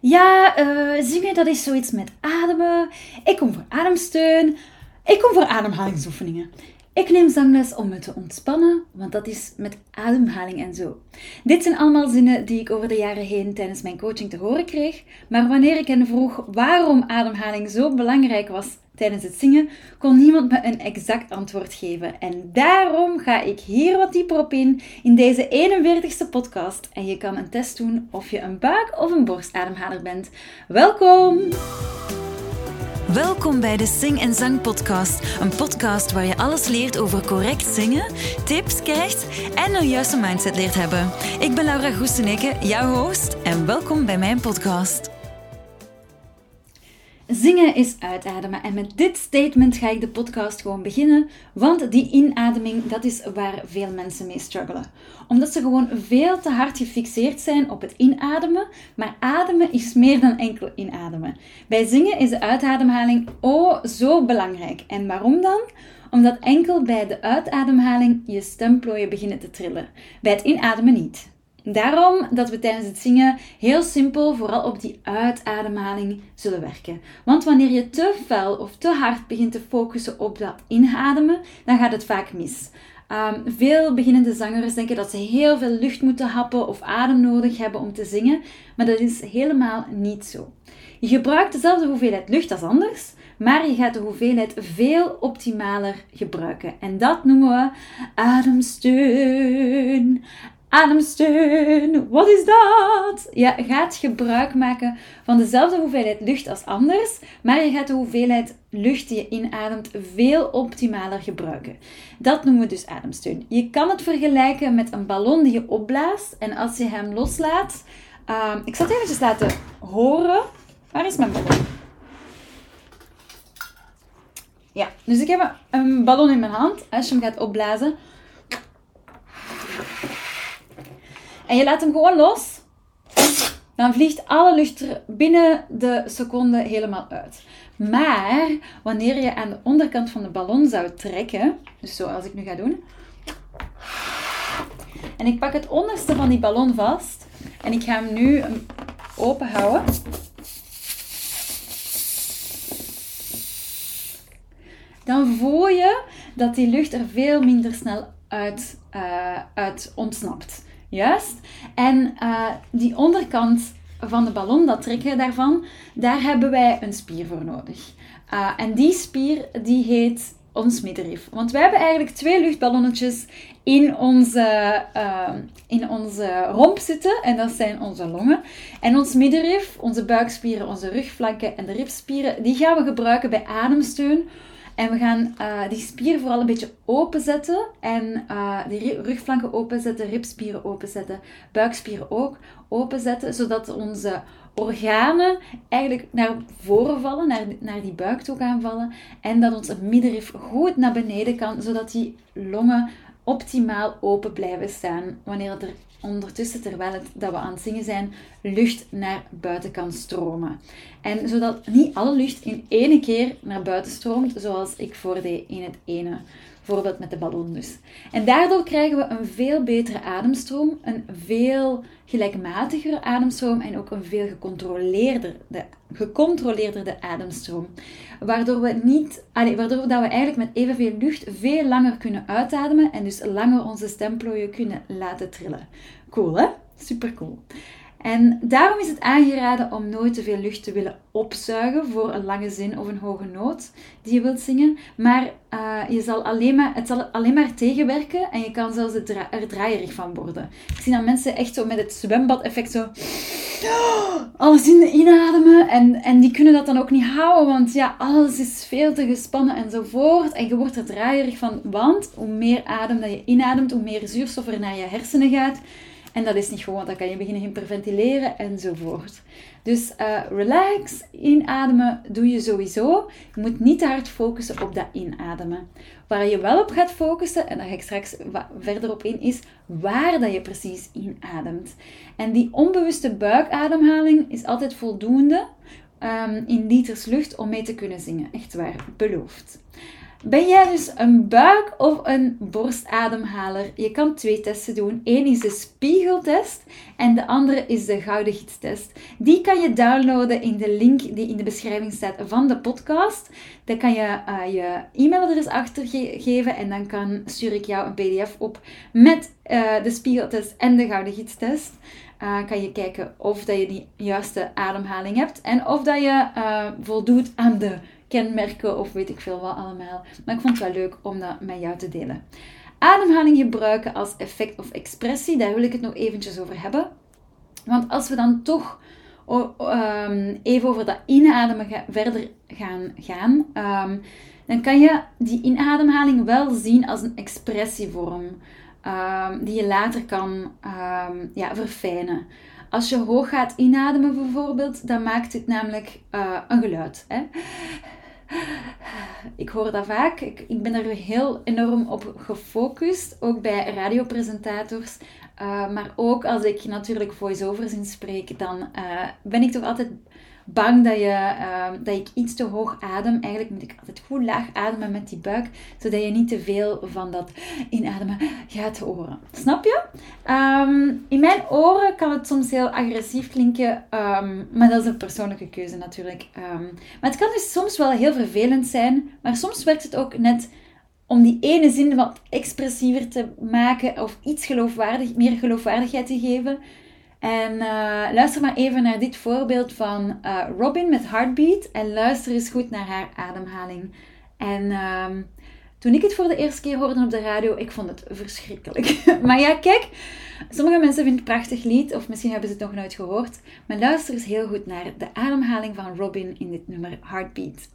Ja, uh, zingen dat is zoiets met ademen. Ik kom voor ademsteun. Ik kom voor ademhalingsoefeningen. Ik neem zangles om me te ontspannen, want dat is met ademhaling en zo. Dit zijn allemaal zinnen die ik over de jaren heen tijdens mijn coaching te horen kreeg, maar wanneer ik hen vroeg waarom ademhaling zo belangrijk was tijdens het zingen, kon niemand me een exact antwoord geven. En daarom ga ik hier wat dieper op in in deze 41ste podcast. En je kan een test doen of je een buik- of een borstademhaler bent. Welkom! Welkom bij de Sing en Zang Podcast. Een podcast waar je alles leert over correct zingen, tips krijgt en een juiste mindset leert hebben. Ik ben Laura Goesteneke, jouw host, en welkom bij mijn podcast. Zingen is uitademen. En met dit statement ga ik de podcast gewoon beginnen. Want die inademing, dat is waar veel mensen mee struggelen. Omdat ze gewoon veel te hard gefixeerd zijn op het inademen. Maar ademen is meer dan enkel inademen. Bij zingen is de uitademhaling oh zo belangrijk. En waarom dan? Omdat enkel bij de uitademhaling je stemplooien beginnen te trillen. Bij het inademen niet. Daarom dat we tijdens het zingen heel simpel vooral op die uitademhaling zullen werken. Want wanneer je te fel of te hard begint te focussen op dat inademen, dan gaat het vaak mis. Um, veel beginnende zangers denken dat ze heel veel lucht moeten happen of adem nodig hebben om te zingen, maar dat is helemaal niet zo. Je gebruikt dezelfde hoeveelheid lucht als anders, maar je gaat de hoeveelheid veel optimaler gebruiken. En dat noemen we ademsteun. Ademsteun, wat is dat? Je gaat gebruik maken van dezelfde hoeveelheid lucht als anders, maar je gaat de hoeveelheid lucht die je inademt veel optimaler gebruiken. Dat noemen we dus ademsteun. Je kan het vergelijken met een ballon die je opblaast en als je hem loslaat. Uh, ik zal het eventjes laten horen. Waar is mijn ballon? Ja, dus ik heb een ballon in mijn hand. Als je hem gaat opblazen, En je laat hem gewoon los. Dan vliegt alle lucht er binnen de seconde helemaal uit. Maar wanneer je aan de onderkant van de ballon zou trekken, dus zoals ik nu ga doen. En ik pak het onderste van die ballon vast. En ik ga hem nu open houden. Dan voel je dat die lucht er veel minder snel uit, uh, uit ontsnapt. Juist. En uh, die onderkant van de ballon, dat trekken daarvan, daar hebben wij een spier voor nodig. Uh, en die spier die heet ons middenrif. Want wij hebben eigenlijk twee luchtballonnetjes in onze, uh, in onze romp zitten. En dat zijn onze longen. En ons middenrif, onze buikspieren, onze rugflanken en de ribspieren, die gaan we gebruiken bij ademsteun en we gaan uh, die spier vooral een beetje openzetten. En uh, die rugflanken openzetten, ribspieren openzetten, buikspieren ook openzetten. Zodat onze organen eigenlijk naar voren vallen, naar, naar die buik toe gaan vallen. En dat ons middenrif goed naar beneden kan, zodat die longen optimaal open blijven staan. Wanneer er ondertussen, terwijl het, dat we aan het zingen zijn, lucht naar buiten kan stromen. En zodat niet alle lucht in één keer naar buiten stroomt, zoals ik voordeed in het ene voorbeeld met de ballon dus. En daardoor krijgen we een veel betere ademstroom, een veel gelijkmatigere ademstroom en ook een veel gecontroleerder, de, gecontroleerder ademstroom. Waardoor we, niet, waardoor dat we eigenlijk met evenveel lucht veel langer kunnen uitademen en dus langer onze stemplooien kunnen laten trillen. Cool hè? Super cool. En daarom is het aangeraden om nooit te veel lucht te willen opzuigen voor een lange zin of een hoge noot die je wilt zingen. Maar uh, je zal alleen maar, het zal alleen maar tegenwerken en je kan zelfs er draaierig van worden. Ik zie dan mensen echt zo met het zwembad-effect zo alles in inademen. En, en die kunnen dat dan ook niet houden, want ja, alles is veel te gespannen enzovoort. En je wordt er draaierig van, want hoe meer adem dat je inademt, hoe meer zuurstof er naar je hersenen gaat. En dat is niet gewoon, dan kan je beginnen hyperventileren enzovoort. Dus uh, relax, inademen doe je sowieso. Je moet niet te hard focussen op dat inademen. Waar je wel op gaat focussen, en daar ga ik straks verder op in, is waar dat je precies inademt. En die onbewuste buikademhaling is altijd voldoende um, in liters lucht om mee te kunnen zingen. Echt waar, beloofd. Ben jij dus een buik- of een borstademhaler? Je kan twee testen doen. Eén is de spiegeltest en de andere is de gouden gietstest. Die kan je downloaden in de link die in de beschrijving staat van de podcast. Dan kan je uh, je e-mailadres achtergeven en dan kan, stuur ik jou een pdf op met uh, de spiegeltest en de gouden gietstest. Uh, kan je kijken of dat je die juiste ademhaling hebt en of dat je voldoet aan de kenmerken of weet ik veel wat allemaal. Maar ik vond het wel leuk om dat met jou te delen. Ademhaling gebruiken als effect of expressie, daar wil ik het nog eventjes over hebben. Want als we dan toch um, even over dat inademen verder gaan gaan, um, dan kan je die inademhaling wel zien als een expressievorm. Um, die je later kan ja, verfijnen. Als je hoog gaat inademen bijvoorbeeld, dan maakt het namelijk uh, een geluid. Hè? Ik hoor dat vaak. Ik, ik ben er heel enorm op gefocust, ook bij radiopresentators. Uh, maar ook als ik natuurlijk voice-overs inspreek, dan uh, ben ik toch altijd bang dat, je, uh, dat ik iets te hoog adem. Eigenlijk moet ik altijd goed laag ademen met die buik, zodat je niet te veel van dat inademen gaat horen. Snap je? Um, in mijn oren kan het soms heel agressief klinken, um, maar dat is een persoonlijke keuze natuurlijk. Maar het kan dus soms wel heel vervelend zijn, maar soms werkt het ook net om die ene zin wat expressiever te maken of iets geloofwaardig, meer geloofwaardigheid te geven. En uh, luister maar even naar dit voorbeeld van uh, Robin met Heartbeat. En luister eens goed naar haar ademhaling. En uh, toen ik het voor de eerste keer hoorde op de radio, ik vond het verschrikkelijk. maar ja, kijk, sommige mensen vinden het een prachtig lied, of misschien hebben ze het nog nooit gehoord. Maar luister eens heel goed naar de ademhaling van Robin in dit nummer Heartbeat.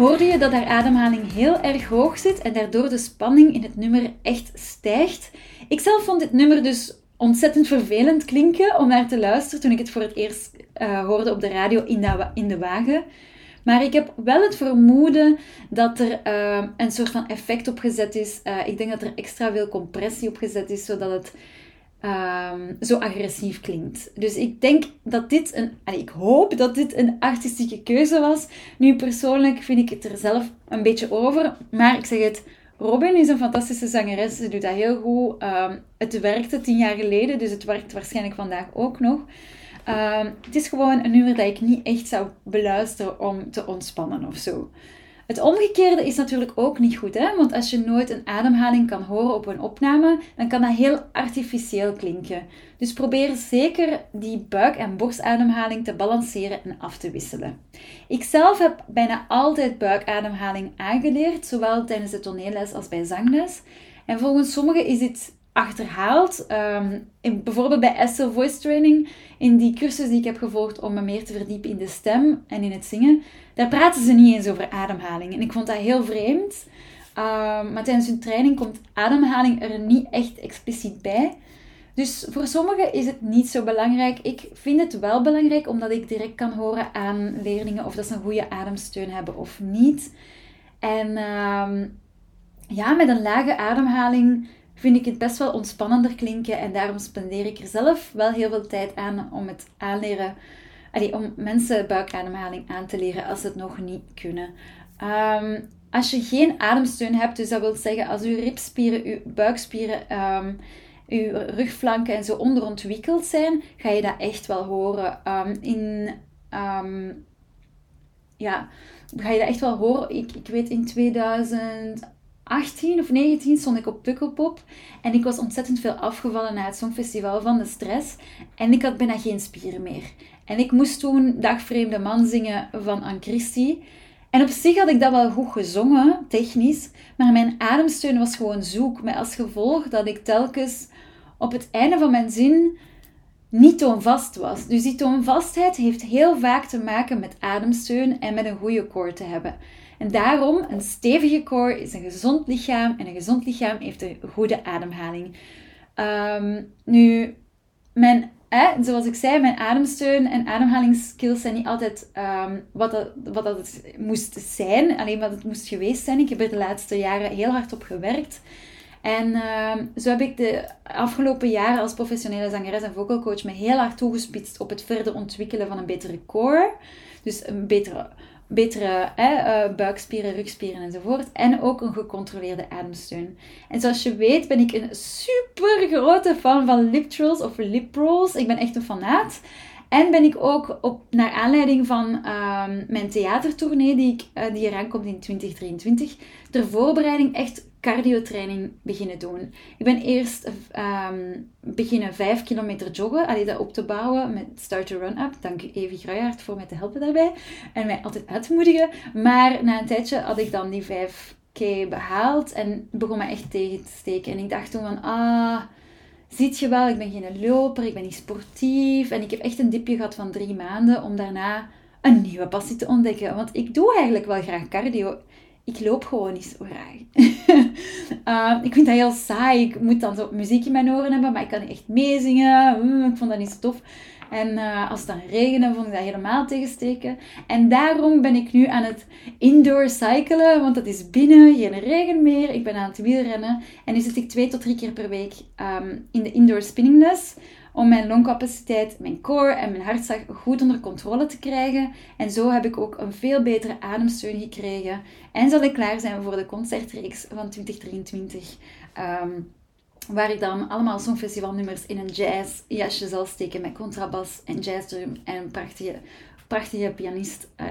Hoorde je dat haar ademhaling heel erg hoog zit en daardoor de spanning in het nummer echt stijgt. Ik zelf vond dit nummer dus ontzettend vervelend klinken om naar te luisteren toen ik het voor het eerst uh, hoorde op de radio in de, in de wagen. Maar ik heb wel het vermoeden dat er uh, een soort van effect op gezet is. Uh, ik denk dat er extra veel compressie op gezet is, zodat het um, zo agressief klinkt. Dus ik denk dat dit een, en ik hoop dat dit een artistieke keuze was. Nu persoonlijk vind ik het er zelf een beetje over, maar ik zeg het, Robin is een fantastische zangeres. Ze doet dat heel goed. Um, het werkte tien jaar geleden, dus het werkt waarschijnlijk vandaag ook nog. Um, het is gewoon een nummer dat ik niet echt zou beluisteren om te ontspannen of zo. Het omgekeerde is natuurlijk ook niet goed, hè? want als je nooit een ademhaling kan horen op een opname, dan kan dat heel artificieel klinken. Dus probeer zeker die buik- en borstademhaling te balanceren en af te wisselen. Ik zelf heb bijna altijd buikademhaling aangeleerd, zowel tijdens de toneelles als bij zangles. En volgens sommigen is dit achterhaald. Um, in, bijvoorbeeld bij Esther Voice Training, in die cursus die ik heb gevolgd om me meer te verdiepen in de stem en in het zingen, daar praten ze niet eens over ademhaling. En ik vond dat heel vreemd. Um, maar tijdens hun training komt ademhaling er niet echt expliciet bij. Dus voor sommigen is het niet zo belangrijk. Ik vind het wel belangrijk omdat ik direct kan horen aan leerlingen of dat ze een goede ademsteun hebben of niet. En um, ja, met een lage ademhaling vind ik het best wel ontspannender klinken. En daarom spendeer ik er zelf wel heel veel tijd aan om het aanleren. Om mensen buikademhaling aan te leren als ze het nog niet kunnen. Um, als je geen ademsteun hebt, dus dat wil zeggen als uw ribspieren, uw buikspieren, um, uw rugflanken en zo onderontwikkeld zijn, ga je dat echt wel horen. Um, in, ja, ga je dat echt wel horen. Ik, ik weet in 2000 18 of 19 stond ik op Pukkelpop. En ik was ontzettend veel afgevallen na het Songfestival van de stress. En ik had bijna geen spieren meer. En ik moest toen Dag Vreemde Man zingen van Anne Christie. En op zich had ik dat wel goed gezongen, technisch, maar mijn ademsteun was gewoon zoek. Met als gevolg dat ik telkens op het einde van mijn zin niet toonvast was. Dus die toonvastheid heeft heel vaak te maken met ademsteun en met een goede core te hebben. En daarom, een stevige core is een gezond lichaam en een gezond lichaam heeft een goede ademhaling. Um, nu, mijn, zoals ik zei, mijn ademsteun en ademhalingsskills zijn niet altijd um, wat, dat, wat dat het moest zijn, alleen wat het moest geweest zijn. Ik heb er de laatste jaren heel hard op gewerkt. En uh, zo heb ik de afgelopen jaren als professionele zangeres en vocalcoach me heel hard toegespitst op het verder ontwikkelen van een betere core. Dus een betere, betere hè, uh, buikspieren, rugspieren enzovoort. En ook een gecontroleerde ademsteun. En zoals je weet ben ik een super grote fan van lip of lip rolls. Ik ben echt een fanaat. En ben ik ook op, naar aanleiding van uh, mijn theatertournee die, ik, uh, die eraan komt in 2023, ter voorbereiding echt cardiotraining beginnen doen. Ik ben eerst um, beginnen 5 kilometer joggen, allee, dat op te bouwen met Start Run Up. Dank Evie Gruijaert voor mij te helpen daarbij en mij altijd uit te moedigen. Maar na een tijdje had ik dan die 5k behaald en begon me echt tegen te steken. En ik dacht toen van, ah, ziet je wel, ik ben geen loper, ik ben niet sportief. En ik heb echt een dipje gehad van drie maanden om daarna een nieuwe passie te ontdekken. Want ik doe eigenlijk wel graag cardio ik loop gewoon niet zo graag. uh, ik vind dat heel saai. Ik moet dan zo muziek in mijn oren hebben, maar ik kan niet echt meezingen. Mm, ik vond dat niet zo tof. En uh, als het dan regende, vond ik dat helemaal tegensteken. En daarom ben ik nu aan het indoor cyclen, want het is binnen, geen regen meer. Ik ben aan het wielrennen. En nu zit ik twee tot drie keer per week um, in de indoor spinningles om mijn longcapaciteit, mijn core en mijn hartslag goed onder controle te krijgen. En zo heb ik ook een veel betere ademsteun gekregen. En zal ik klaar zijn voor de concertreeks van 2023. Um, waar ik dan allemaal songfestivalnummers in een jazzjasje zal steken met contrabas en jazzdrum en prachtige, prachtige pianist. Uh,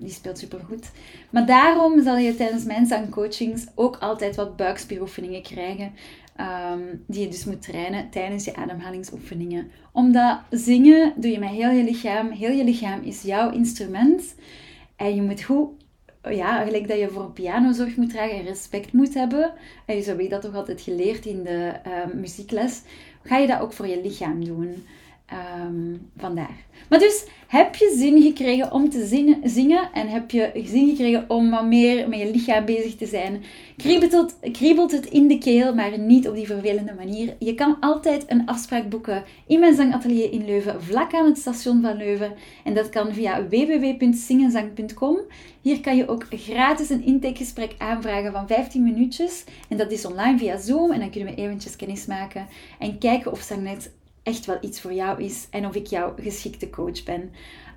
die speelt supergoed. Maar daarom zal je tijdens mijn zangcoachings ook altijd wat buikspieroefeningen krijgen. Um, die je dus moet trainen tijdens je ademhalingsoefeningen. Omdat zingen doe je met heel je lichaam. Heel je lichaam is jouw instrument. En je moet goed, ja, gelijk dat je voor een piano zorg moet dragen en respect moet hebben. En zo heb ik dat toch altijd geleerd in de uh, muziekles. Ga je dat ook voor je lichaam doen. Um, vandaar. Maar dus, heb je zin gekregen om te zingen, zingen en heb je zin gekregen om wat meer met je lichaam bezig te zijn? Kriebelt het, kriebelt het in de keel, maar niet op die vervelende manier. Je kan altijd een afspraak boeken in mijn zangatelier in Leuven, vlak aan het station van Leuven. En dat kan via www.zingenzang.com. Hier kan je ook gratis een intakegesprek aanvragen van 15 minuutjes. En dat is online via Zoom. En dan kunnen we eventjes kennis maken en kijken of Zangnet echt wel iets voor jou is en of ik jouw geschikte coach ben.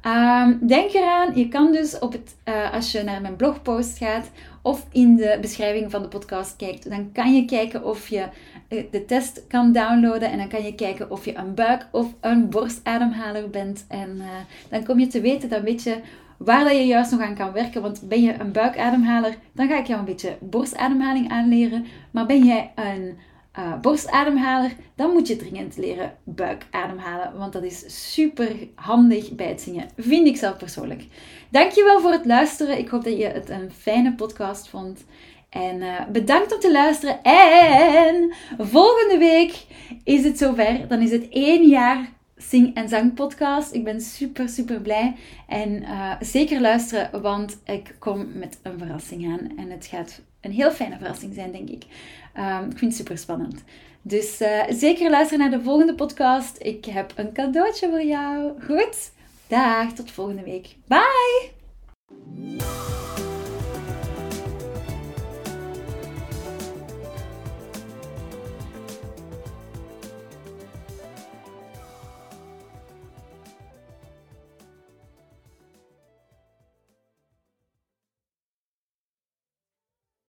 Um, denk eraan, je kan dus op het, uh, als je naar mijn blogpost gaat of in de beschrijving van de podcast kijkt, dan kan je kijken of je uh, de test kan downloaden en dan kan je kijken of je een buik- of een borstademhaler bent. En uh, dan kom je te weten, dan weet je waar dat je juist nog aan kan werken. Want ben je een buikademhaler, dan ga ik jou een beetje borstademhaling aanleren. Maar ben jij een uh, borstademhaler, dan moet je dringend leren buikademhalen. Want dat is super handig bij het zingen. Vind ik zelf persoonlijk. Dankjewel voor het luisteren. Ik hoop dat je het een fijne podcast vond. En uh, bedankt om te luisteren. En volgende week is het zover. Dan is het één jaar Sing en Zang podcast. Ik ben super, super blij. En uh, zeker luisteren, want ik kom met een verrassing aan. En het gaat een heel fijne verrassing zijn, denk ik. Ehm, ik vind het super spannend. Dus eh, zeker luister naar de volgende podcast. Ik heb een cadeautje voor jou. Goed? Dag, tot volgende week. Bye!